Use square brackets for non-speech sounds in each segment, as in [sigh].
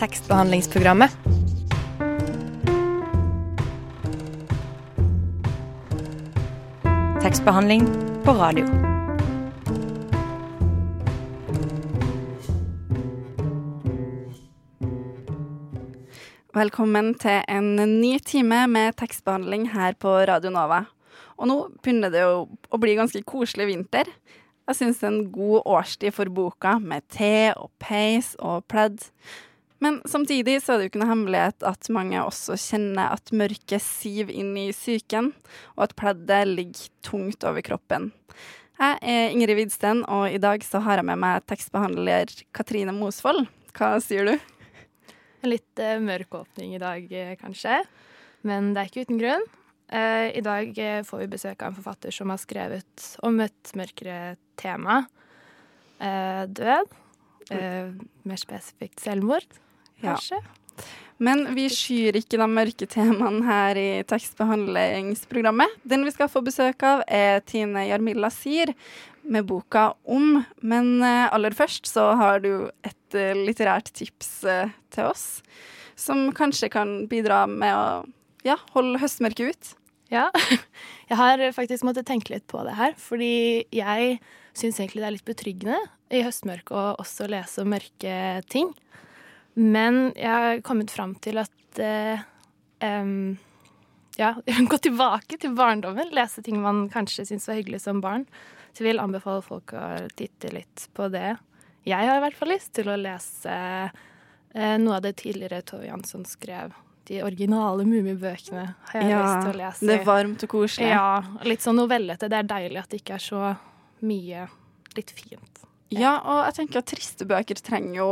tekstbehandlingsprogrammet. Tekstbehandling på radio. Velkommen til en ny time med tekstbehandling her på Radio Nova. Og nå begynner det å bli ganske koselig vinter. Jeg syns det er en god årstid for boka, med te og peis og pledd. Men samtidig så er det jo ikke noe hemmelighet at mange også kjenner at mørket siver inn i psyken, og at pleddet ligger tungt over kroppen. Jeg er Ingrid Widsten, og i dag så har jeg med meg tekstbehandler Katrine Mosvold. Hva sier du? En litt uh, mørk åpning i dag, eh, kanskje. Men det er ikke uten grunn. Uh, I dag får vi besøk av en forfatter som har skrevet om et mørkere tema. Uh, død. Mer spesifikt selvmord, Ja. Men vi skyr ikke de mørke temaene her i tekstbehandlingsprogrammet. Den vi skal få besøk av, er Tine Jarmilla Sier med boka Om. Men eh, aller først så har du et eh, litterært tips eh, til oss, som kanskje kan bidra med å ja, holde høstmørket ut. Ja. [laughs] Jeg har faktisk måttet tenke litt på det her, fordi jeg syns egentlig det er litt betryggende i høstmørket å også lese mørke ting. Men jeg har kommet fram til at eh, um, Ja, [laughs] gå tilbake til barndommen. Lese ting man kanskje syns var hyggelig som barn. Så jeg vil anbefale folk å titte litt på det. Jeg har i hvert fall lyst til å lese eh, noe av det tidligere Tove Jansson skrev. De originale Mummibøkene har jeg lyst til å lese. det er varmt og koselig. Ja, litt sånn novellete. Det er deilig at det ikke er så mye litt fint. Ja, og jeg tenker at triste bøker trenger jo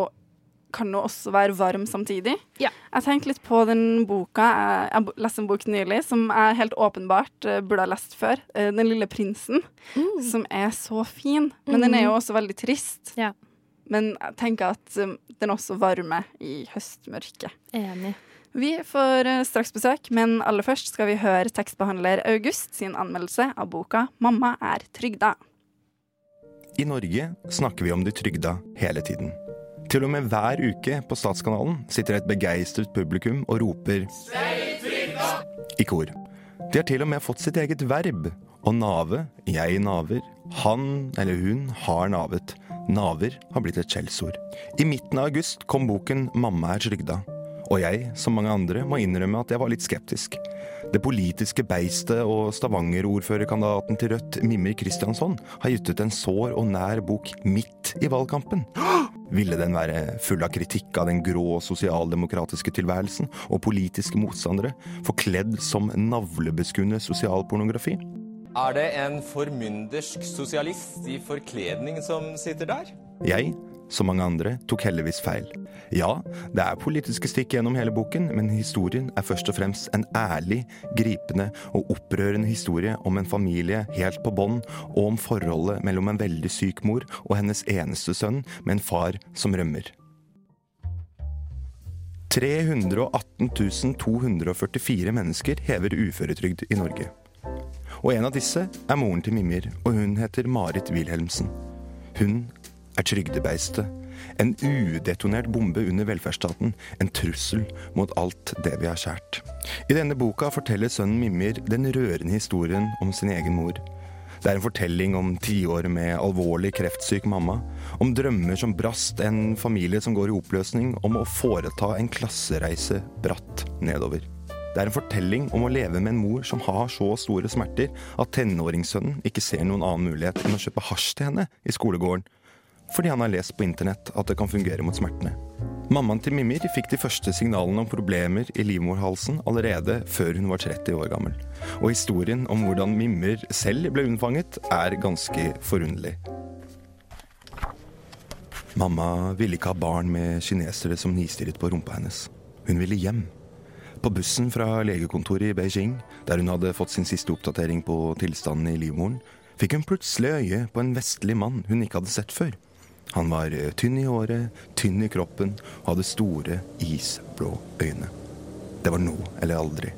kan jo også være varm samtidig. Ja. Jeg tenkte litt på den boka Jeg, jeg leste en bok nylig som jeg helt åpenbart eh, burde ha lest før. eh, 'Den lille prinsen', som er så fin. Men den er jo også veldig trist. Ja. Men jeg tenker at den også varmer i høstmørket. Enig. Vi får eh, straks besøk, men aller først skal vi høre tekstbehandler August sin anmeldelse av boka 'Mamma er trygda'. I Norge snakker vi om de trygda hele tiden. Til og med hver uke på Statskanalen sitter et begeistret publikum og roper i kor. De har til og med fått sitt eget verb. Å nave, jeg naver, han eller hun har navet. Naver har blitt et skjellsord. I midten av august kom boken 'Mamma er trygda'. Og jeg, som mange andre, må innrømme at jeg var litt skeptisk. Det politiske beistet og Stavanger-ordførerkandidaten til Rødt, Mimmer Kristiansson, har gitt ut en sår og nær bok midt i valgkampen. Ville den være full av kritikk av den grå sosialdemokratiske tilværelsen og politiske motstandere, forkledd som navlebeskuende sosialpornografi? Er det en formyndersk sosialist i forkledning som sitter der? Jeg, som mange andre, tok heldigvis feil. Ja, det er politiske stikk gjennom hele boken, men historien er først og fremst en ærlig, gripende og opprørende historie om en familie helt på bånn, og om forholdet mellom en veldig syk mor og hennes eneste sønn med en far som rømmer. 318 244 mennesker hever uføretrygd i Norge. Og en av disse er moren til Mimir, og hun heter Marit Wilhelmsen. Hun er trygdebeistet. En udetonert bombe under velferdsstaten. En trussel mot alt det vi har kjært. I denne boka forteller sønnen Mimir den rørende historien om sin egen mor. Det er en fortelling om tiår med alvorlig kreftsyk mamma. Om drømmer som brast, en familie som går i oppløsning. Om å foreta en klassereise bratt nedover. Det er en fortelling om å leve med en mor som har så store smerter at tenåringssønnen ikke ser noen annen mulighet enn å kjøpe hasj til henne i skolegården fordi han har lest på internett at det kan fungere mot smertene. Mammaen til Mimir fikk de første signalene om problemer i livmorhalsen allerede før hun var 30 år gammel. Og historien om hvordan Mimir selv ble unnfanget, er ganske forunderlig. Mamma ville ikke ha barn med kinesere som nistirret på rumpa hennes. Hun ville hjem. På bussen fra legekontoret i Beijing, der hun hadde fått sin siste oppdatering på tilstanden i livmoren, fikk hun plutselig øye på en vestlig mann hun ikke hadde sett før. Han var eh, tynn i håret, tynn i kroppen og hadde store, isblå øyne. Det var nå eller aldri.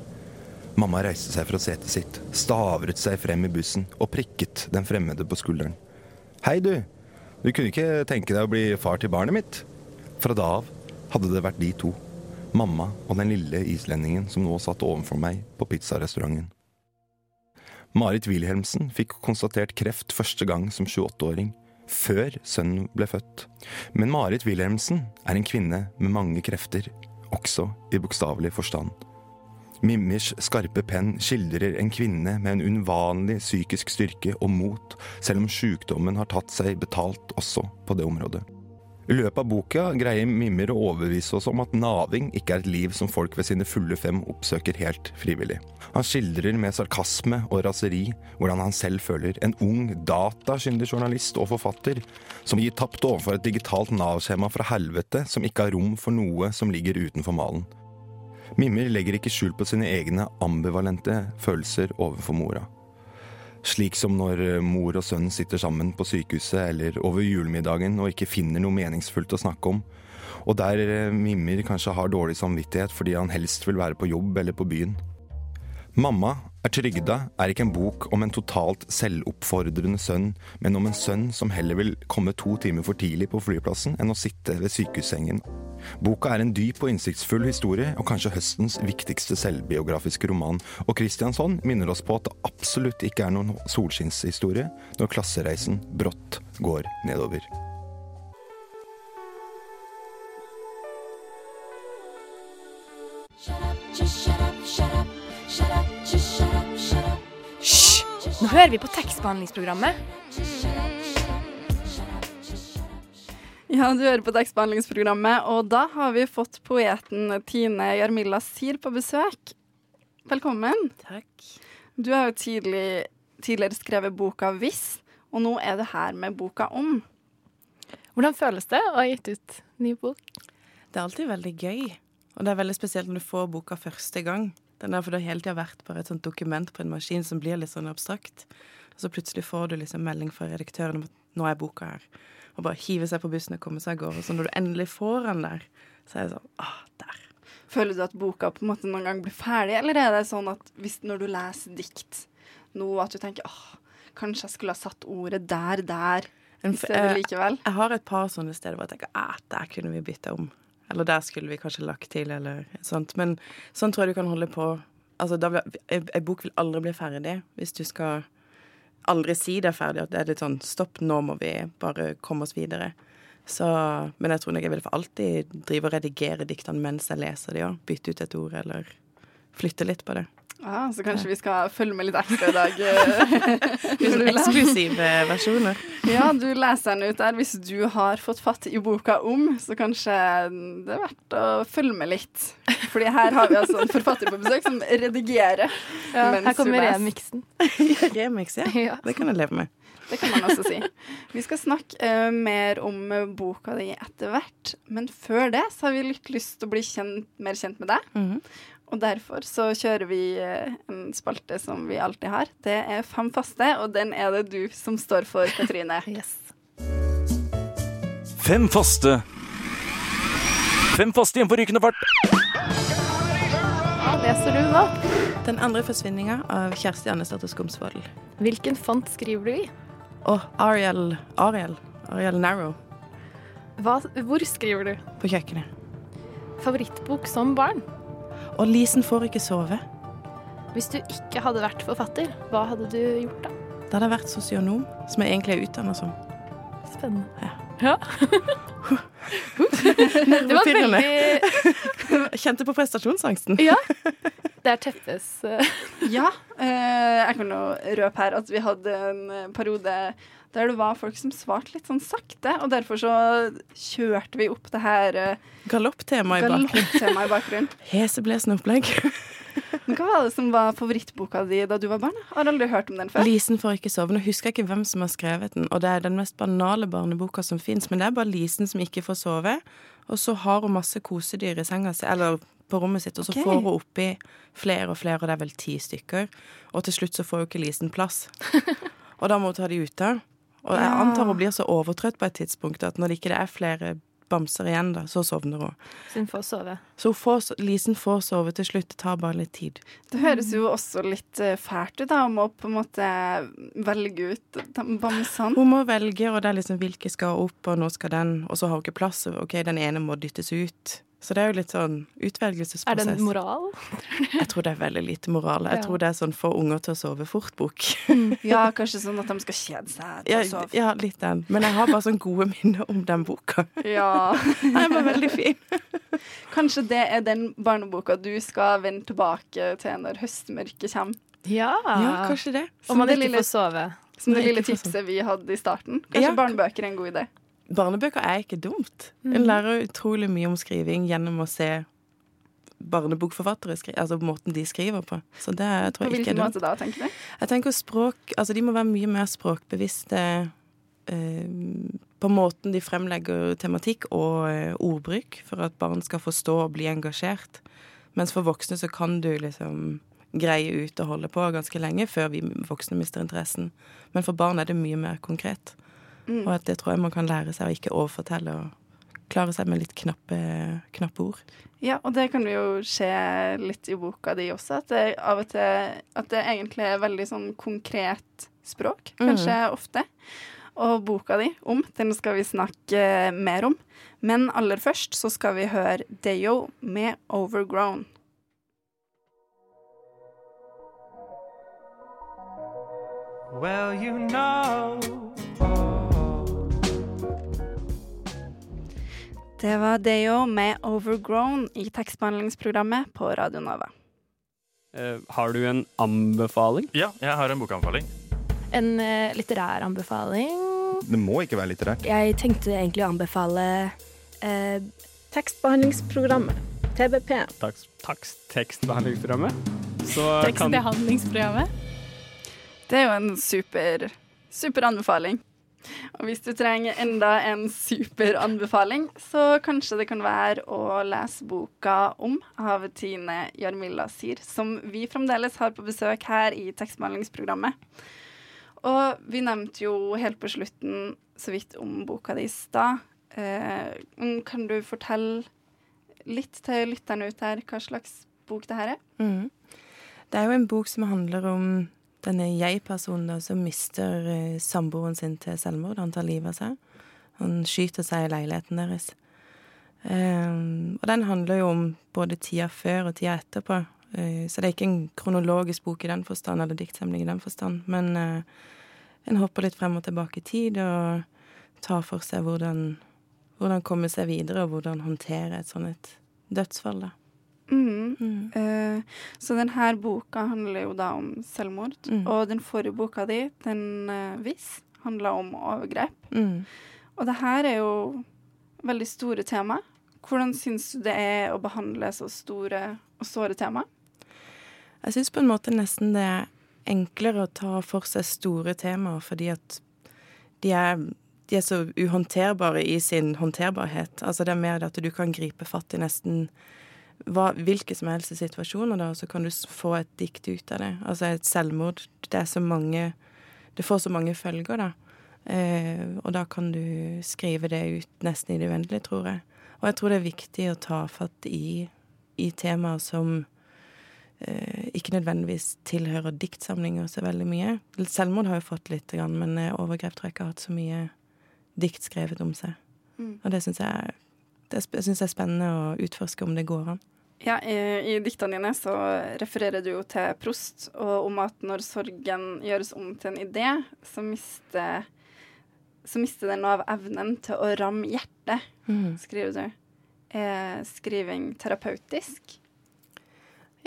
Mamma reiste seg fra setet sitt, stavret seg frem i bussen og prikket den fremmede på skulderen. Hei, du. Du kunne ikke tenke deg å bli far til barnet mitt? Fra da av hadde det vært de to, mamma og den lille islendingen som nå satt overfor meg på pizzarestauranten. Marit Wilhelmsen fikk konstatert kreft første gang som 28-åring, før sønnen ble født. Men Marit Wilhelmsen er en kvinne med mange krefter, også i bokstavelig forstand. Mimmers skarpe penn skildrer en kvinne med en unnvanlig psykisk styrke og mot, selv om sykdommen har tatt seg betalt også på det området. I løpet av boka greier Mimmer å overbevise oss om at naving ikke er et liv som folk ved sine fulle fem oppsøker helt frivillig. Han skildrer med sarkasme og raseri hvordan han selv føler en ung, datakyndig journalist og forfatter som gir tapt overfor et digitalt Nav-skjema fra helvete som ikke har rom for noe som ligger utenfor malen. Mimmer legger ikke skjul på sine egne ambivalente følelser overfor mora. Slik som når mor og sønn sitter sammen på sykehuset eller over julemiddagen og ikke finner noe meningsfullt å snakke om, og der Mimmer kanskje har dårlig samvittighet fordi han helst vil være på jobb eller på byen. Mamma er trygda er ikke en bok om en totalt selvoppfordrende sønn, men om en sønn som heller vil komme to timer for tidlig på flyplassen enn å sitte ved sykehussengen. Boka er en dyp og innsiktsfull historie, og kanskje høstens viktigste selvbiografiske roman. Og Kristiansson minner oss på at det absolutt ikke er noen solskinnshistorie når klassereisen brått går nedover. Hysj! Nå hører vi på tekstbehandlingsprogrammet. Ja, du hører på tekstbehandlingsprogrammet, og da har vi fått poeten Tine Jarmilla Sier på besøk. Velkommen. Takk. Du har jo tidlig, tidligere skrevet boka 'Hvis', og nå er det her med boka 'Om'. Hvordan føles det å ha gitt ut ny bok? Det er alltid veldig gøy. Og det er veldig spesielt når du får boka første gang. Den der, for det har hele tida vært bare et sånt dokument på en maskin som blir litt sånn abstrakt. Og så plutselig får du liksom melding fra redaktøren om at nå er boka her. Og bare hive seg på bussen og komme seg av gårde. Så når du endelig får den der, så er det sånn ah, der. Føler du at boka på en måte noen gang blir ferdig, eller er det sånn at hvis, når du leser dikt nå, at du tenker åh, kanskje jeg skulle ha satt ordet der, der, En likevel? Jeg har et par sånne steder hvor jeg tenker ah, der kunne vi bytta om. Eller der skulle vi kanskje lagt til, eller sånt. Men sånn tror jeg du kan holde på. Altså, da, vil- en bok vil aldri bli ferdig hvis du skal aldri si det er ferdig. At det er litt sånn stopp, nå må vi bare komme oss videre. Så, men jeg tror nok jeg vil for alltid drive og redigere diktene mens jeg leser de òg. Bytte ut et ord, eller flytte litt på det. Ja, så kanskje vi skal følge med litt ekstra i dag. eh. [laughs] Eksklusive versjoner. Ja, du leser den ut der. Hvis du har fått fatt i boka om, så kanskje det er verdt å følge med litt. Fordi her har vi altså en forfatter på besøk som redigerer Ja, her kommer remixen. [laughs] Remix, ja. Ja. Det kan jeg leve med. Det kan man også si. Vi skal snakke uh, mer om eh, boka di etter hvert, men før det så har vi litt lyst til å bli kjent, mer kjent med deg. Mhm. Og derfor så kjører vi eh, en spalte som vi alltid har. Det er Fem faste, og den er det du som står for, [laughs] Katrine. Yes. Fem faste. Fem faste igjen på rykende fart. Hva leser du nå? Den andre forsvinninga av Kjersti Annesdatter Skomsvold. Hvilken font skriver du i? Oh, Ariel Ariel. Ariel Narrow Hva, hvor skriver du? på kjøkkenet. Favorittbok som barn? Og Lisen får ikke sove. Hvis du ikke hadde vært forfatter, hva hadde du gjort da? Da hadde jeg vært sosionom, som jeg egentlig er utdanna som. Spennende. Ja. Ja. [laughs] det var veldig [laughs] kjente på prestasjonsangsten. Ja. [laughs] Det er Teppes eh, Ja, eh, jeg kan jo røpe her at vi hadde en eh, periode der det var folk som svarte litt sånn sakte, og derfor så kjørte vi opp det her Galopptema i bakgrunnen. bakgrunnen. [laughs] Heseblesende opplegg. [laughs] Men hva var det som var favorittboka di da du var barn? Jeg har aldri hørt om den før. Lisen får ikke sove. Nå husker jeg ikke hvem som har skrevet den, og det er den mest banale barneboka som fins, men det er bare Lisen som ikke får sove, og så har hun masse kosedyr i senga si, eller på rommet sitt, og så okay. får hun oppi flere og flere, og det er vel ti stykker, og til slutt så får jo ikke Lisen plass. [laughs] Og da må hun ta de ute. Og jeg antar hun blir så overtrøtt på et tidspunkt at når det ikke er flere bamser igjen, da. Så sovner hun. Så hun får sove. Så får, Lisen får sove til slutt. Det tar bare litt tid. Det høres jo også litt eh, fælt ut, da, Hun må på en måte velge ut de bamsene. Hun må velge, og det er liksom hvilke skal opp, og nå skal den, og så har hun ikke plass. OK, den ene må dyttes ut. Så det er jo litt sånn utvelgelsesprosess. Er det en moral? Jeg tror det er veldig lite moral. Jeg Ja. tror det er sånn få unger til å sove fort-bok. [laughs] Ja, kanskje sånn at de skal kjede seg til Ja, å sove. ja, litt den. Men jeg har bare sånn gode minner om den boka. Ja. [laughs] Den var veldig fin. Kanskje det er den barneboka du skal vende tilbake til når høstmørket kommer. Ja. Ja, kanskje det. Om man det ikke lille- får sove. Som det lille tipset vi hadde i starten. Kanskje Ja. barnebøker er en god idé. Barnebøker er ikke dumt. En lærer utrolig mye om skriving gjennom å se barnebokforfattere skrive, altså måten de skriver på. Så det tror På jeg ikke hvilken er dumt. måte da, tenker du? Jeg tenker språk Altså, de må være mye mer språkbevisste eh, på måten de fremlegger tematikk og eh, ordbruk, for at barn skal forstå og bli engasjert. Mens for voksne så kan du liksom greie ut og holde på ganske lenge før vi voksne mister interessen. Men for barn er det mye mer konkret. Mm. Og at det tror jeg man kan lære seg å ikke overfortelle og klare seg med litt knappe, knappe ord. Ja, og det kan jo skje litt i boka di også, at det av og til at det egentlig er veldig sånn konkret språk, kanskje ofte. Og boka di om, den skal vi snakke mer om. Men aller først så skal vi høre Deyo med 'Overgrown'. Well, you know. Det var Deyo med 'Overgrown' i tekstbehandlingsprogrammet på Radio Nova. Eh, har du en anbefaling? Ja, jeg har en bokanbefaling. En eh, litterær anbefaling. Det må ikke være litterært. Jeg tenkte egentlig å anbefale eh, tekstbehandlingsprogrammet, TBP. Takst, takst, tekstbehandlingsprogrammet. Så kan Tekstbehandlingsprogrammet. Det er jo en super, super anbefaling. Og hvis du trenger enda en super anbefaling, så kanskje det kan være å lese boka om av Tine Jarmilla Sier, som vi fremdeles har på besøk her i tekstbehandlingsprogrammet. Og vi nevnte jo helt på slutten så vidt om boka di i stad. Eh, kan du fortelle litt til lytterne ut her hva slags bok det her er? Mm. Det er jo en bok som handler om denne jeg-personen da, som mister eh, samboeren sin til selvmord. Han tar livet av seg. Han skyter seg i leiligheten deres. Um, og den handler jo om både tida før og tida etterpå. Uh, så det er ikke en kronologisk bok i den forstand, eller diktsamling i den forstand. Men uh, en hopper litt frem og tilbake i tid og tar for seg hvordan, hvordan komme seg videre, og hvordan håndtere et sånt et dødsfall, da. Mm. Eh, så denne boka handler jo da om selvmord. Mm. Og den forrige boka di, den uh, Viss, handla om overgrep. Mm. Og det her er jo veldig store tema. Hvordan syns du det er å behandle så store og såre tema? Jeg syns på en måte nesten det er enklere å ta for seg store temaer, fordi at de er, de er så uhåndterbare i sin håndterbarhet. Altså det er mer det at du kan gripe fatt i nesten hva, hvilke som helst situasjoner, da, så kan du få et dikt ut av det. Altså et selvmord, det er så mange Det får så mange følger, da. Eh, og da kan du skrive det ut nesten i det uendelige, tror jeg. Og jeg tror det er viktig å ta fatt i, i temaer som eh, ikke nødvendigvis tilhører diktsamlinger så veldig mye. Selvmord har jo fått litt, grann, men eh, overgrep tror jeg ikke har hatt så mye dikt skrevet om seg. Mm. Og det syns jeg, det jeg synes jeg er spennende å utforske om det går an. Ja, i, I diktene dine så refererer du jo til Prost, og om at når sorgen gjøres om til en idé, så mister, så mister den av evnen til å ramme hjertet, Mm. skriver du. Er skriving terapeutisk?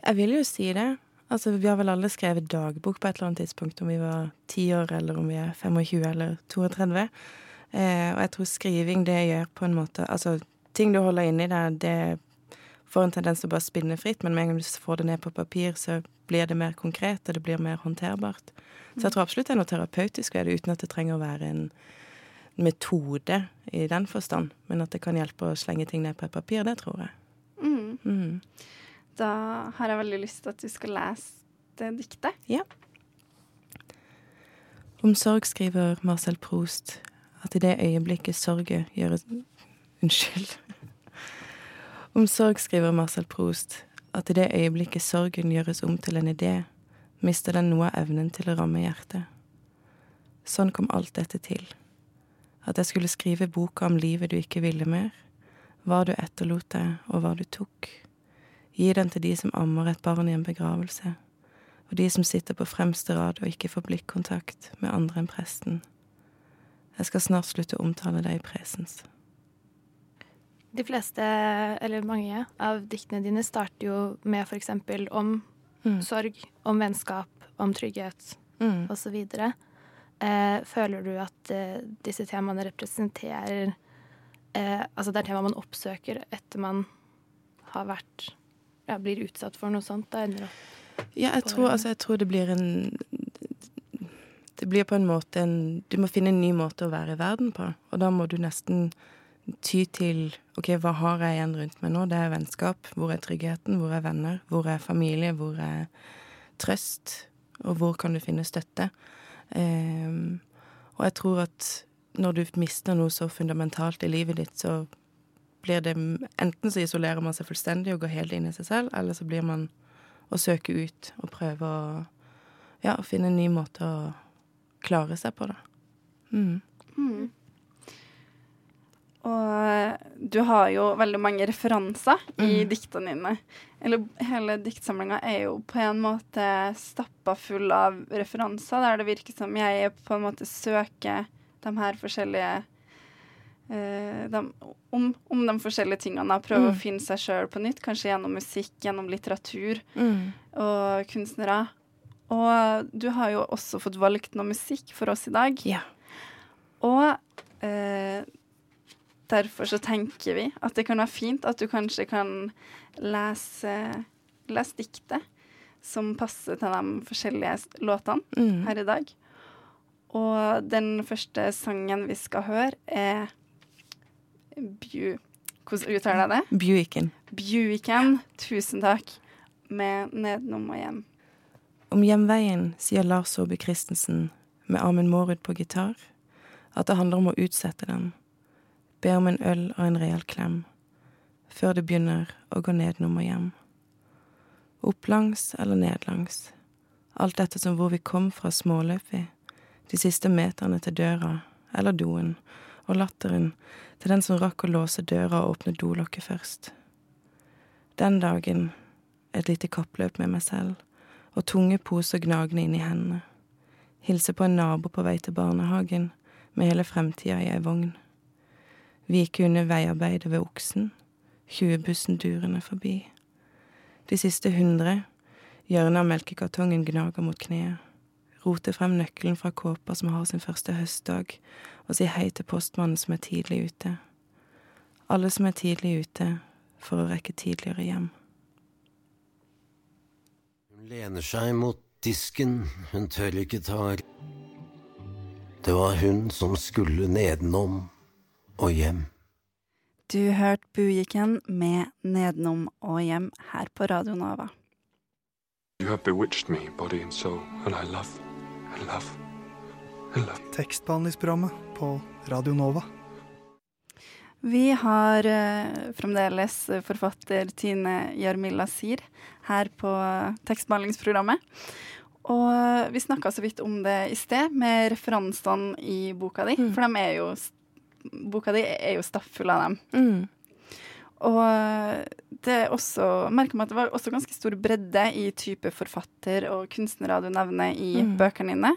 Jeg vil jo si det. Altså, vi har vel alle skrevet dagbok på et eller annet tidspunkt, om vi var ti år, eller om vi er 25 eller 32. Eh, og jeg tror skriving, det gjør på en måte Altså, ting du holder inni deg, det får en tendens til å bare spinne fritt, men med en gang du får det ned på papir, så blir det mer konkret, og det blir mer håndterbart. Så jeg tror absolutt det er noe terapeutisk ved det, uten at det trenger å være en metode i den forstand. Men at det kan hjelpe å slenge ting ned på et papir, det tror jeg. Mm. Mm. Da har jeg veldig lyst til at du skal lese det diktet. Ja. Om sorg skriver Marcel Proust at i det øyeblikket sorgen gjøres Unnskyld. Om sorg skriver Marcel Proust at i det øyeblikket sorgen gjøres om til en idé, mister den noe av evnen til å ramme hjertet. Sånn kom alt dette til. At jeg skulle skrive boka om livet du ikke ville mer, hva du etterlot deg, og hva du tok. Gi den til de som ammer et barn i en begravelse, og de som sitter på fremste rad og ikke får blikkontakt med andre enn presten. Jeg skal snart slutte å omtale deg i presens. De fleste, eller mange, av diktene dine starter jo med eksempel om Mm. sorg, om vennskap, om trygghet Mm. osv. Eh, føler du at eh, disse temaene representerer eh, Altså det er tema man oppsøker etter man har vært ja, blir utsatt for noe sånt? Da ender opp Ja, jeg tror, altså, jeg tror det blir en Det blir på en måte en Du må finne en ny måte å være i verden på. Og da må du nesten ty til OK, hva har jeg igjen rundt meg nå? Det er vennskap. Hvor er tryggheten? Hvor er venner? Hvor er familie? Hvor er trøst? Og hvor kan du finne støtte? Um, og jeg tror at når du mister noe så fundamentalt i livet ditt, så blir det Enten så isolerer man seg fullstendig og går helt inn i seg selv, eller så blir man å søke ut og prøve å ja, finne en ny måte å klare seg på, da. Mm. Mm. Og du har jo veldig mange referanser i Mm. diktene dine. Eller hele diktsamlinga er jo på en måte stappa full av referanser, der det virker som jeg på en måte søker de her forskjellige eh, de, om, om de forskjellige tingene. Prøve Mm. å finne seg sjøl på nytt, kanskje gjennom musikk, gjennom litteratur Mm. og kunstnere. Og du har jo også fått valgt noe musikk for oss i dag. Ja. Og eh, derfor så tenker vi at det kan være fint at du kanskje kan lese, lese diktet som passer til de forskjellige låtene Mm. her i dag. Og den første sangen vi skal høre, er Bju... Hvordan uttaler jeg det? Buicken. Buicken. Tusen takk. Med 'Nedenom og hjem'. Om hjemveien sier Lars Saabye Christensen med Amund Mårud på gitar at det handler om å utsette den. Be om en øl og en real klem. Før det begynner å gå nedenom og hjem. Opplangs eller nedlangs. Alt ettersom som hvor vi kom fra småløp vi. De siste meterne til døra, eller doen, og latteren til den som rakk å låse døra og åpne dolokket først. Den dagen et lite kappløp med meg selv og tunge poser gnagende inn i hendene. Hilse på en nabo på vei til barnehagen med hele fremtida i ei vogn. Vike under veiarbeidet ved Oksen, 20-bussen durende forbi. De siste hundre, hjørnet av melkekartongen gnager mot kneet. Roter frem nøkkelen fra kåpa som har sin første høstdag, og sier hei til postmannen som er tidlig ute. Alle som er tidlig ute for å rekke tidligere hjem. Hun lener seg mot disken, hun tør ikke ta Det var hun som skulle nedenom og hjem. Du hørte Bujiken med 'Nedenom og hjem' her på Radio Nova. You have bewitched me, body and soul, and I love, I love, I love. Tekstbehandlingsprogrammet på Radio Nova. Vi har uh, fremdeles forfatter Tine Jarmilla Sier her på tekstbehandlingsprogrammet. Og vi snakka så vidt om det i sted, med referansene i boka di. For de er jo Boka di er jo stappfull av dem. Mm. Og det er også merker meg at det var også ganske stor bredde i type forfatter og kunstnere du nevner i Mm. bøkene dine.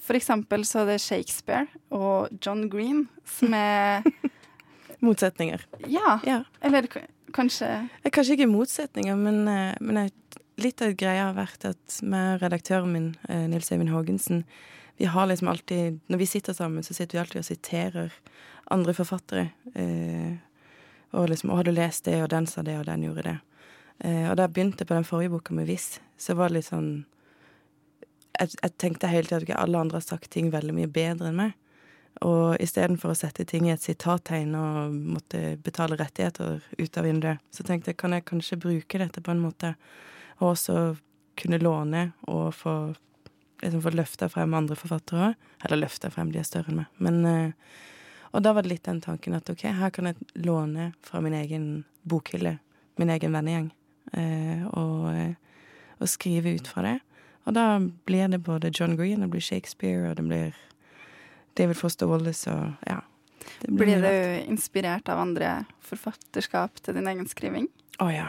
For eksempel så er det Shakespeare og John Green som er [laughs] Motsetninger. Ja. Ja. Eller kanskje Eh, Kanskje ikke motsetninger, men, eh, men litt av greia har vært at med redaktøren min, eh, Nils Eivind Haagensen, vi har liksom alltid Når vi sitter sammen, så sitter vi alltid og siterer andre forfattere. Eh, og liksom 'Å, har du lest det, og den sa det, og den gjorde det'. Eh, og da jeg begynte på den forrige boka med Viss, så var det litt sånn jeg, jeg tenkte hele tida at ikke alle andre har sagt ting veldig mye bedre enn meg. Og istedenfor å sette ting i et sitattegn og måtte betale rettigheter ut av vinduet, så tenkte jeg kan jeg kanskje bruke dette på en måte, og også kunne låne og få liksom få løfta frem andre forfattere òg. Eller løfta frem, de er større enn meg. Men, eh, Og da var det litt den tanken at OK, her kan jeg låne fra min egen bokhylle, min egen vennegjeng, eh, og, eh, og skrive ut fra det. Og da blir det både John Green, det blir Shakespeare, og det blir David Foster Wallace og ja. Det Blir blir du inspirert av andre forfatterskap til din egen skriving? Å ja.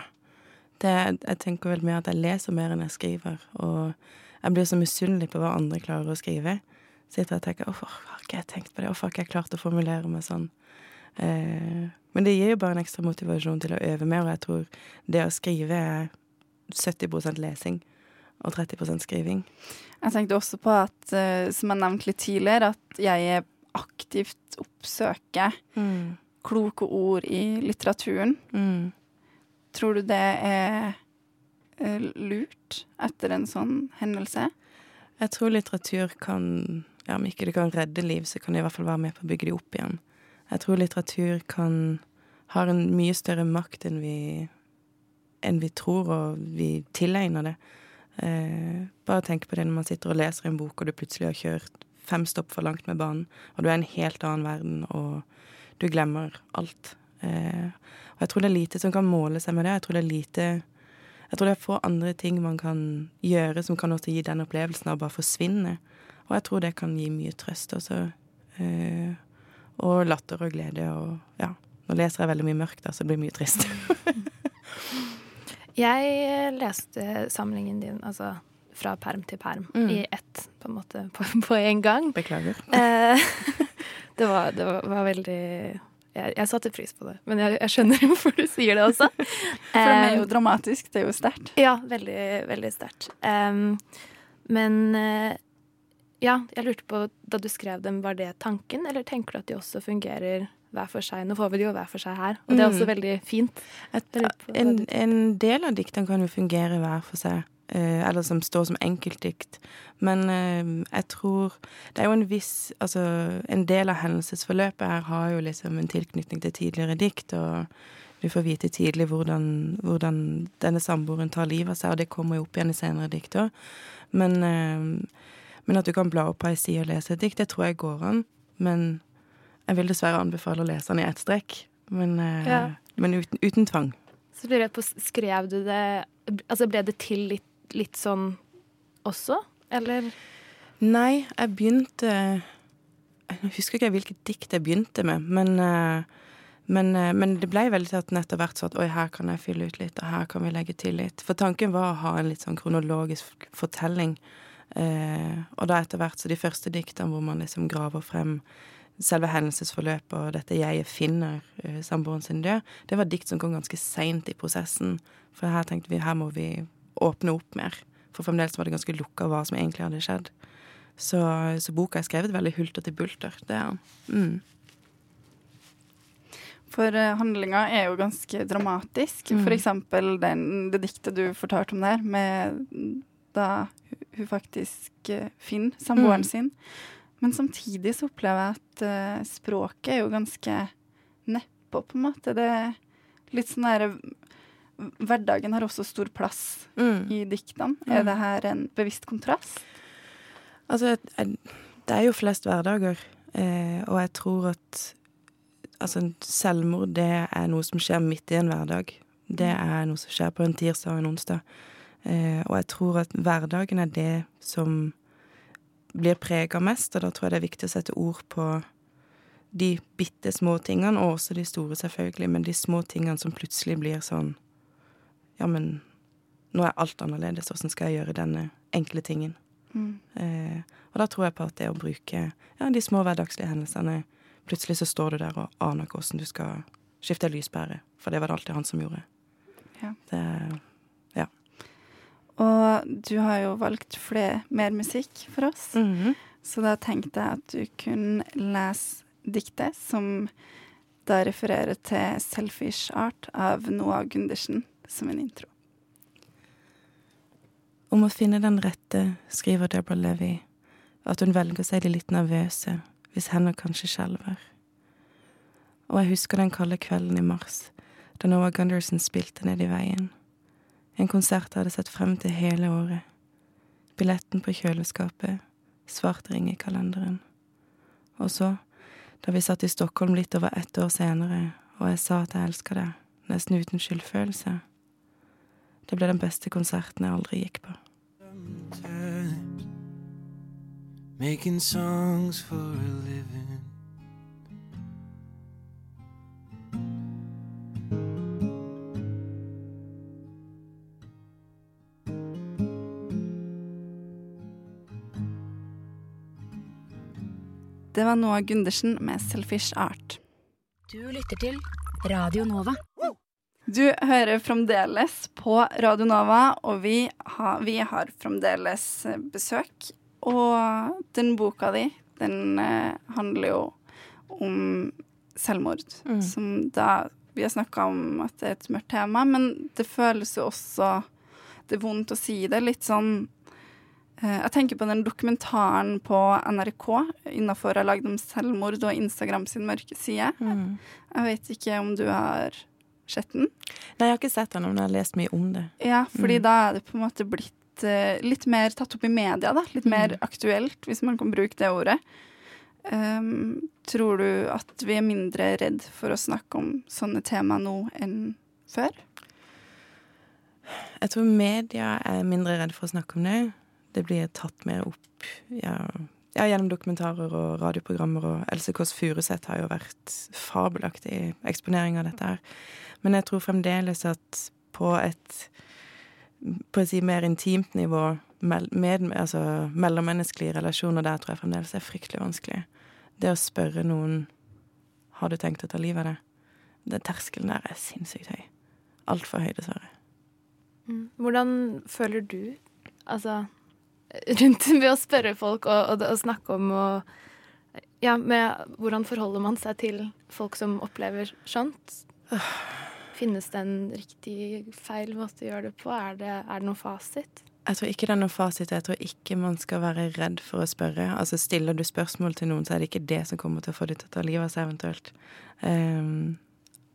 Det, jeg tenker vel mer at jeg leser mer enn jeg skriver, og jeg blir så misunnelig på hva andre klarer å skrive. Sitter og tenker 'hvorfor har ikke jeg tenkt på det', hvorfor har ikke jeg klart å formulere meg sånn? Eh, men det gir jo bare en ekstra motivasjon til å øve mer, og jeg tror det å skrive er 70% lesing og 30% skriving. Jeg tenkte også på at, eh, som jeg nevnte litt tidligere, at jeg aktivt oppsøker Mm. kloke ord i litteraturen. Mm. Tror du det er lurt etter en sånn hendelse? Jeg tror litteratur kan Ja, om ikke det kan redde liv, så kan det i hvert fall være med på å bygge de opp igjen. Jeg tror litteratur kan har en mye større makt enn vi enn vi tror, og vi tilegner det. Eh, bare tenk på det når man sitter og leser en bok, og du plutselig har kjørt fem stopp for langt med banen, og du er i en helt annen verden, og du glemmer alt. Eh, og jeg tror det er lite som kan måle seg med det. Jeg tror det er lite Jeg tror det er få andre ting man kan gjøre som kan også gi den opplevelsen av å bare forsvinne. Og jeg tror det kan gi mye trøst også. Eh, og latter og glede og ja. Nå leser jeg veldig mye mørkt, da, så det blir mye trist. [laughs] Jeg leste samlingen din, altså fra perm til perm, Mm. i ett, på en måte, på, en gang. Beklager. Eh, [laughs] det var, det var, var veldig jeg, jeg satte pris på det, men jeg, jeg skjønner [laughs] hvorfor du sier det også. For det er Eh, jo dramatisk, det er jo sterkt. Ja, veldig, veldig sterkt. Um, men eh, ja, jeg lurte på, da du skrev dem, var det tanken, eller tenker du at de også fungerer hver for seg? Nå får vi det jo hver for seg her, og det er også Mm. veldig fint. Et, en, en del av diktene kan jo fungere hver for seg, eller som står som enkeltdikt. Men eh, jeg tror Det er jo en viss Altså, en del av hendelsesforløpet her har jo liksom en tilknytning til tidligere dikt, og du får vite tidlig hvordan, hvordan denne samboeren tar livet av seg, og det kommer jo opp igjen i senere dikt òg. Men, eh, men at du kan bla opp på ei side og lese et dikt, det tror jeg går an. Men jeg vil dessverre anbefale å lese den i ett strekk. Men, eh, Ja. men uten, uten tvang. Så lurer jeg på, skrev du det Altså ble det til litt, litt sånn også, eller? Nei, jeg begynte Jeg husker ikke hvilket dikt jeg begynte med, men, eh, men, eh, men det ble veldig at etter hvert så at oi, her kan jeg fylle ut litt, og her kan vi legge til litt. For tanken var å ha en litt sånn kronologisk fortelling. Eh, og da etter hvert så de første diktene hvor man liksom graver frem selve hendelsesforløpet og dette 'jeg finner eh, samboeren sin død, det var dikt som kom ganske seint i prosessen. For her tenkte vi her må vi åpne opp mer. For fremdeles var det ganske lukka hva som egentlig hadde skjedd. Så, så boka er skrevet veldig hulter til bulter. Det er. Mm. For uh, handlinga er jo ganske dramatisk. Mm. For eksempel den, det diktet du fortalte om der, med da hun faktisk eh, finner samboeren Mm. sin. Men samtidig så opplever jeg at eh, språket er jo ganske nedpå, på en måte. Det er litt sånn der Hverdagen har også stor plass Mm. i diktene. Er Mm. det her en bevisst kontrast? Altså, det er jo flest hverdager, eh, og jeg tror at altså, selvmord det er noe som skjer midt i en hverdag. Det er noe som skjer på en tirsdag og en onsdag. Eh, og jeg tror at hverdagen er det som blir prega mest, og da tror jeg det er viktig å sette ord på de bitte små tingene, og også de store, selvfølgelig, men de små tingene som plutselig blir sånn Ja, men nå er alt annerledes, åssen skal jeg gjøre denne enkle tingen? Mm. Eh, og da tror jeg på at det å bruke ja, de små hverdagslige hendelsene Plutselig så står du der og aner åssen du skal skifte lyspære, for det var det alltid han som gjorde. Ja. Det, ja. Og du har jo valgt flere, mer musikk for oss. Mhm. Så da tenkte jeg at du kunne lese diktet som da refererer til 'Selfish Art' av Noah Gundersen som en intro. Om å finne den rette, skriver Deborah Levy, at hun velger seg de litt nervøse, hvis hender kanskje skjelver. Og jeg husker den kalde kvelden i mars, da Noah Gunderson spilte ned i veien. En konsert jeg hadde sett frem til hele året. Billetten på kjøleskapet, svart ring i kalenderen. Og så, Da vi satt i Stockholm litt over ett år senere, og jeg sa at jeg elsker deg, nesten uten skyldfølelse. Det ble den beste konserten jeg aldri gikk på. Making songs for a living. Det var Noah Gundersen med 'Selfish Art'. Du lytter til Radio Nova. Du hører fremdeles på Radio Nova, og vi har, vi har fremdeles besøk. Og den boka di, den eh, handler jo om selvmord. Mm. Som da Vi har snakka om at det er et mørkt tema, men det føles jo også Det er vondt å si det. Litt sånn eh, Jeg tenker på den dokumentaren på NRK innafor jeg lagde om selvmord og Instagram sin mørke side. Mm. Jeg vet ikke om du har sett den? Nei, jeg har ikke sett den, men jeg har lest mye om det. Ja, fordi Mm. da er det på en måte blitt uh, litt mer tatt opp i media, da. Litt mer aktuelt, hvis man kan bruke det ordet. Um, tror du at vi er mindre redd for å snakke om sånne tema nå enn før? Jeg tror media er mindre redd for å snakke om det. Det blir tatt mer opp ja, ja, gjennom dokumentarer og radioprogrammer. Og Else Kåss Furuseth har jo vært fabelaktig i eksponering av dette her. Men jeg tror fremdeles at på et på å si mer intimt nivå, med, med, altså mellommenneskelige relasjoner, der tror jeg fremdeles er fryktelig vanskelig. Det å spørre noen har du tenkt å ta livet av deg, den terskelen der er sinnssykt høy. Altfor høy, dessverre. Mm. Hvordan føler du altså, rundt [laughs] ved å spørre folk og, og, og snakke om og Ja, med hvordan forholder man seg til folk som opplever sånt? Finnes det en riktig feil måte å gjøre det på? Er det, er det noen fasit? Jeg tror ikke det er noen fasit. Jeg tror ikke man skal være redd for å spørre. Altså Stiller du spørsmål til noen, så er det ikke det som kommer til å få dem til å ta livet av seg, eventuelt. Um,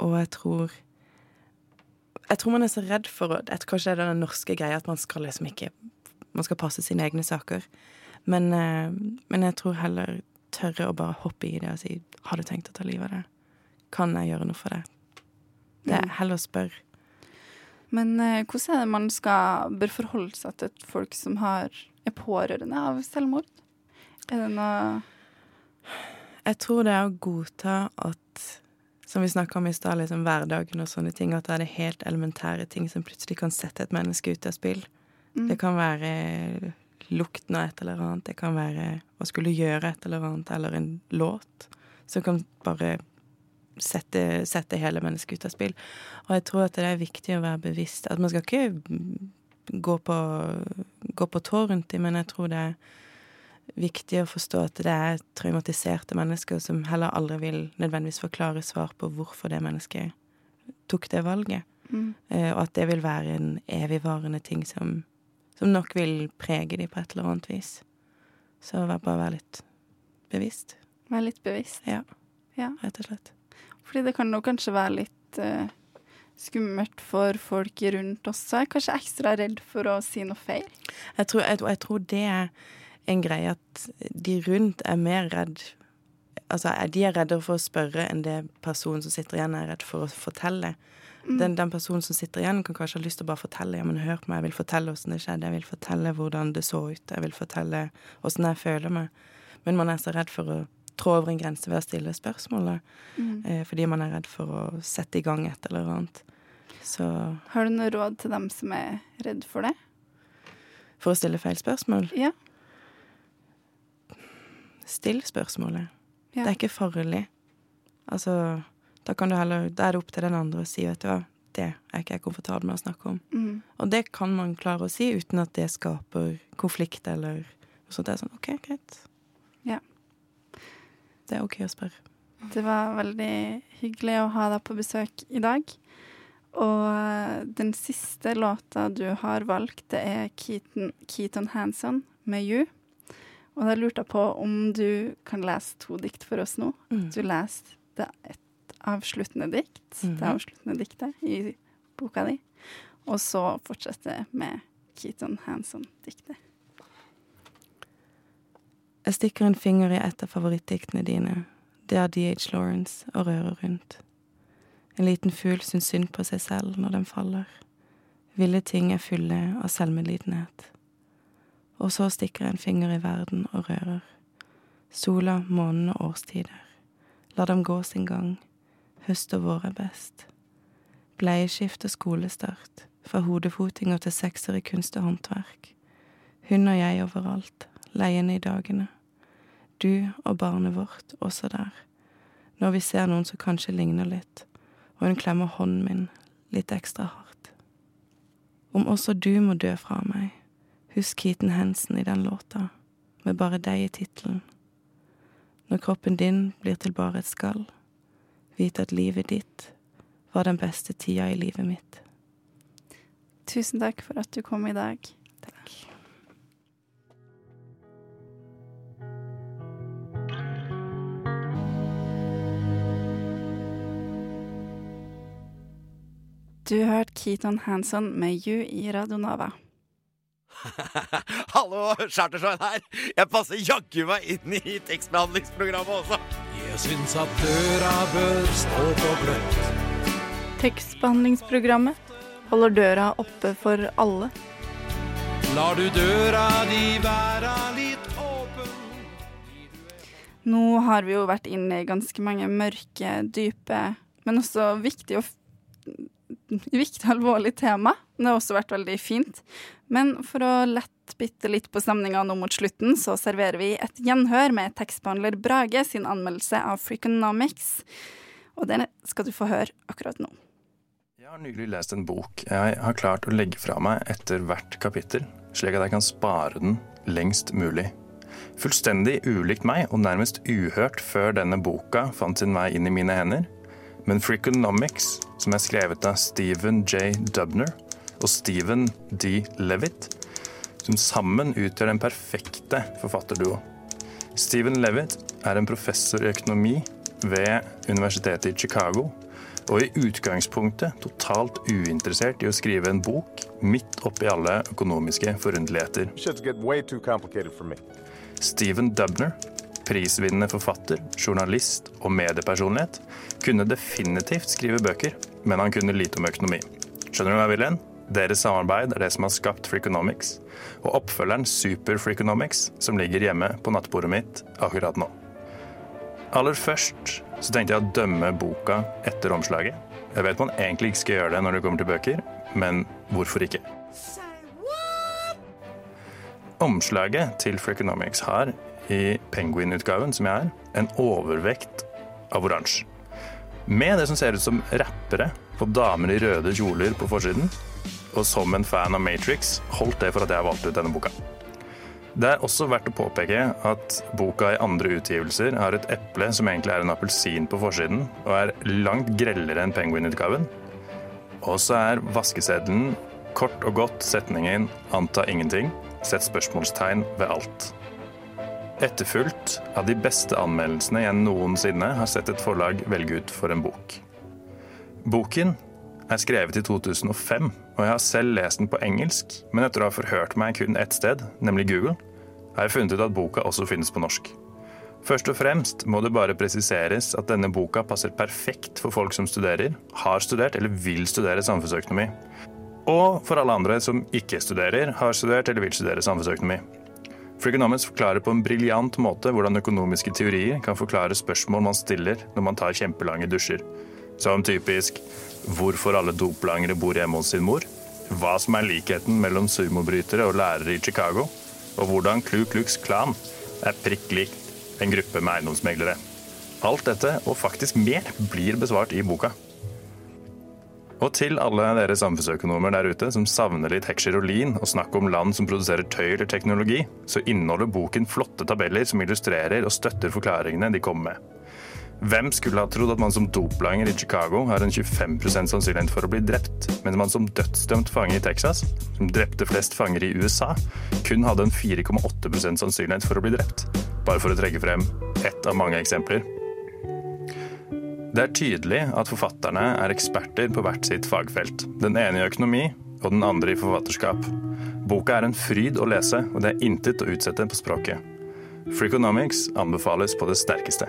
og jeg tror Jeg tror man er så redd for å Kanskje det er den norske greia at man skal liksom ikke Man skal passe sine egne saker. Men, eh, men jeg tror heller tørre å bare hoppe i det og si 'Har du tenkt å ta livet av deg? Kan jeg gjøre noe for det? Det er heller å spørre. Men eh, hvordan er det man skal, bør forholde seg til folk som har, er pårørende av selvmord? Er det noe Jeg tror det er å godta at Som vi snakka om i stad, liksom hverdagen og sånne ting. At det er det helt elementære ting som plutselig kan sette et menneske ut av spill. Mm. Det kan være lukten av et eller annet. Det kan være å skulle gjøre et eller annet, eller en låt som kan bare sette, sette hele mennesket ut av spill. Og jeg tror at det er viktig å være bevisst. At man skal ikke gå på, gå på tå rundt dem, men jeg tror det er viktig å forstå at det er traumatiserte mennesker som heller aldri vil nødvendigvis forklare svar på hvorfor det mennesket tok det valget. Mm. Eh, og at det vil være en evigvarende ting som, som nok vil prege dem på et eller annet vis. Så bare være litt bevisst. Være litt bevisst? Ja, Ja. rett og slett. Fordi det kan jo kanskje være litt uh, skummelt for folk rundt også. Kanskje ekstra redd for å si noe feil. Jeg tror, jeg, jeg tror det er en greie at de rundt er mer redd Altså, de er redde for å spørre enn det personen som sitter igjen, er redd for å fortelle. Mm. Den, den personen som sitter igjen, kan kanskje ha lyst til å bare fortelle. Ja, men hør på meg, jeg vil fortelle åssen det skjedde. Jeg vil fortelle hvordan det så ut. Jeg vil fortelle åssen jeg føler meg. Men man er så redd for å trå over en grense ved å stille spørsmålet. Mm. Eh, fordi man er redd for å sette i gang et eller annet. Så Har du noe råd til dem som er redd for det? for å stille feil spørsmål Ja. Still spørsmålet. Ja. Det er ikke farlig. Altså, da kan du heller Da er det opp til den andre å si, vet du hva, det er ikke jeg komfortabel med å snakke om. Mm. Og det kan man klare å si uten at det skaper konflikt eller noe sånt. Det er sånn OK, greit. Ja. Det er OK å spørre. Det var veldig hyggelig å ha deg på besøk i dag. Og eh, den siste låta du har valgt, det er Keaton, Keaton Hanson med You. Og da lurte jeg på om du kan lese to dikt for oss nå. Mm. Du leste det et avsluttende dikt, Mhm. det avsluttende diktet i boka di. Og så fortsette med Keaton Hanson-diktet. Jeg stikker en finger i et av favorittdiktene dine. Det er DH Lawrence og rører rundt. En liten fugl syns synd på seg selv når den faller. Ville ting er fulle av selvmedlidenhet. Og så stikker jeg en finger i verden og rører. Sola, månen og årstider. La dem gå sin gang. Høst og vår er best. Bleieskift og skolestart. Fra hodefotinger til sekser i kunst og håndverk. Hun og jeg overalt. Leiende i dagene. Du og barnet vårt også der. Når vi ser noen som kanskje ligner litt. Og hun klemmer hånden min litt ekstra hardt. Om også du må dø fra meg, husk Keaton Hensen i den låta, med bare deg i tittelen. Når kroppen din blir til bare et skall, vit at livet ditt var den beste tida i livet mitt. Tusen takk for at du kom i dag. Takk. Du hørte Keaton Hanson med You i Radio Nova. [laughs] Hallo, Chartersveien her. Jeg passer jaggu meg inn i tekstbehandlingsprogrammet også. Jeg syns at døra bør stå på gløtt. Tekstbehandlingsprogrammet holder døra oppe for alle. Lar du døra di være litt åpen Nå har vi jo vært inne i ganske mange mørke, dype, men også viktige og viktig alvorlige tema. Det har også vært veldig fint. Men for å lette bitte litt på stemninga nå mot slutten, så serverer vi et gjenhør med tekstbehandler Brage sin anmeldelse av Freakonomics. Og det skal du få høre akkurat nå. Jeg har nylig lest en bok jeg har klart å legge fra meg etter hvert kapittel, slik at jeg kan spare den lengst mulig. Fullstendig ulikt meg og nærmest uhørt før denne boka fant sin vei inn i mine hender. Men Freakonomics, som er skrevet av Stephen J. Dubner og Stephen D. Levitt, som sammen utgjør den perfekte forfatterduo. Stephen Levitt er en professor i økonomi ved Universitetet i Chicago, og i utgangspunktet totalt uinteressert i å skrive en bok midt oppi alle økonomiske forunderligheter. Stephen Dubner, prisvinnende forfatter, journalist og mediepersonlighet, kunne definitivt skrive bøker, men han kunne lite om økonomi. Skjønner du hva jeg vil hen? Deres samarbeid er det som har skapt Freakonomics, og oppfølgeren Super Freakonomics, som ligger hjemme på nattbordet mitt akkurat nå. Aller først så tenkte jeg å dømme boka etter omslaget. Jeg vet man egentlig ikke skal gjøre det når det kommer til bøker, men hvorfor ikke? Omslaget til Freakonomics har, i Penguin-utgaven som jeg er, en overvekt av oransje. Med det som ser ut som rappere og damer i røde kjoler på forsiden. Og som en fan av Matrix holdt det for at jeg valgte ut denne boka. Det er også verdt å påpeke at boka i andre utgivelser har et eple som egentlig er en appelsin på forsiden, og er langt grellere enn Penguin-utgaven. Og så er vaskeseddelen kort og godt setningen 'anta ingenting', sett spørsmålstegn ved alt. Etterfulgt av de beste anmeldelsene jeg noensinne har sett et forlag velge ut for en bok. Boken er skrevet i 2005, og jeg har selv lest den på engelsk, men etter å ha forhørt meg kun ett sted, nemlig Google, har jeg funnet ut at boka også finnes på norsk. Først og fremst må det bare presiseres at denne boka passer perfekt for folk som studerer, har studert eller vil studere samfunnsøkonomi. Og for alle andre som ikke studerer, har studert eller vil studere samfunnsøkonomi. Freakonomics forklarer på en briljant måte hvordan økonomiske teorier kan forklare spørsmål man stiller når man tar kjempelange dusjer. Som typisk hvorfor alle doplangere bor hjemme hos sin mor, hva som er likheten mellom sumobrytere og lærere i Chicago, og hvordan Klu Klux Klan er prikk lik en gruppe med eiendomsmeglere. Alt dette, og faktisk mer, blir besvart i boka. Og til alle dere samfunnsøkonomer der ute som savner litt heksjerolin og snakk om land som produserer tøy eller teknologi, så inneholder boken flotte tabeller som illustrerer og støtter forklaringene de kommer med. Hvem skulle ha trodd at man som doplanger i Chicago har en 25% sannsynlighet for å bli drept, mens man som dødsdømt fange i Texas, som drepte flest fanger i USA, kun hadde en 4,8% sannsynlighet for å bli drept? Bare for å trekke frem ett av mange eksempler. Det er tydelig at forfatterne er eksperter på hvert sitt fagfelt. Den ene i økonomi, og den andre i forfatterskap. Boka er en fryd å lese, og det er intet å utsette på språket. Freakonomics anbefales på det sterkeste.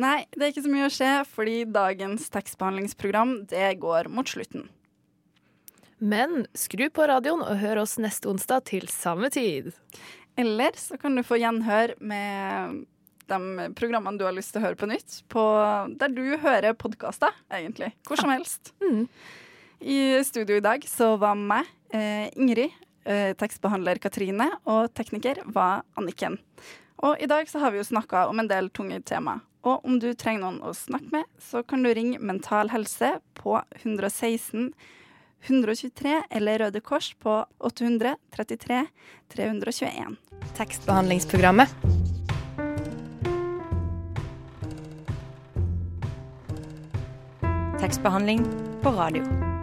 Nei, det er ikke så mye å skje, fordi dagens tekstbehandlingsprogram det går mot slutten. Men skru på radioen og hør oss neste onsdag til samme tid. Eller så kan du få gjenhør med de programmene du har lyst til å høre på nytt, på der du hører podkaster, egentlig. Hvor som helst. I studio i dag så var meg, eh, Ingrid, eh, tekstbehandler Katrine, og tekniker var Anniken. Og i dag så har vi jo snakka om en del tunge tema. Og om du trenger noen å snakke med, så kan du ringe Mental Helse på 116 123 eller Røde Kors på 833 321. Tekstbehandlingsprogrammet. Tekstbehandling på radio.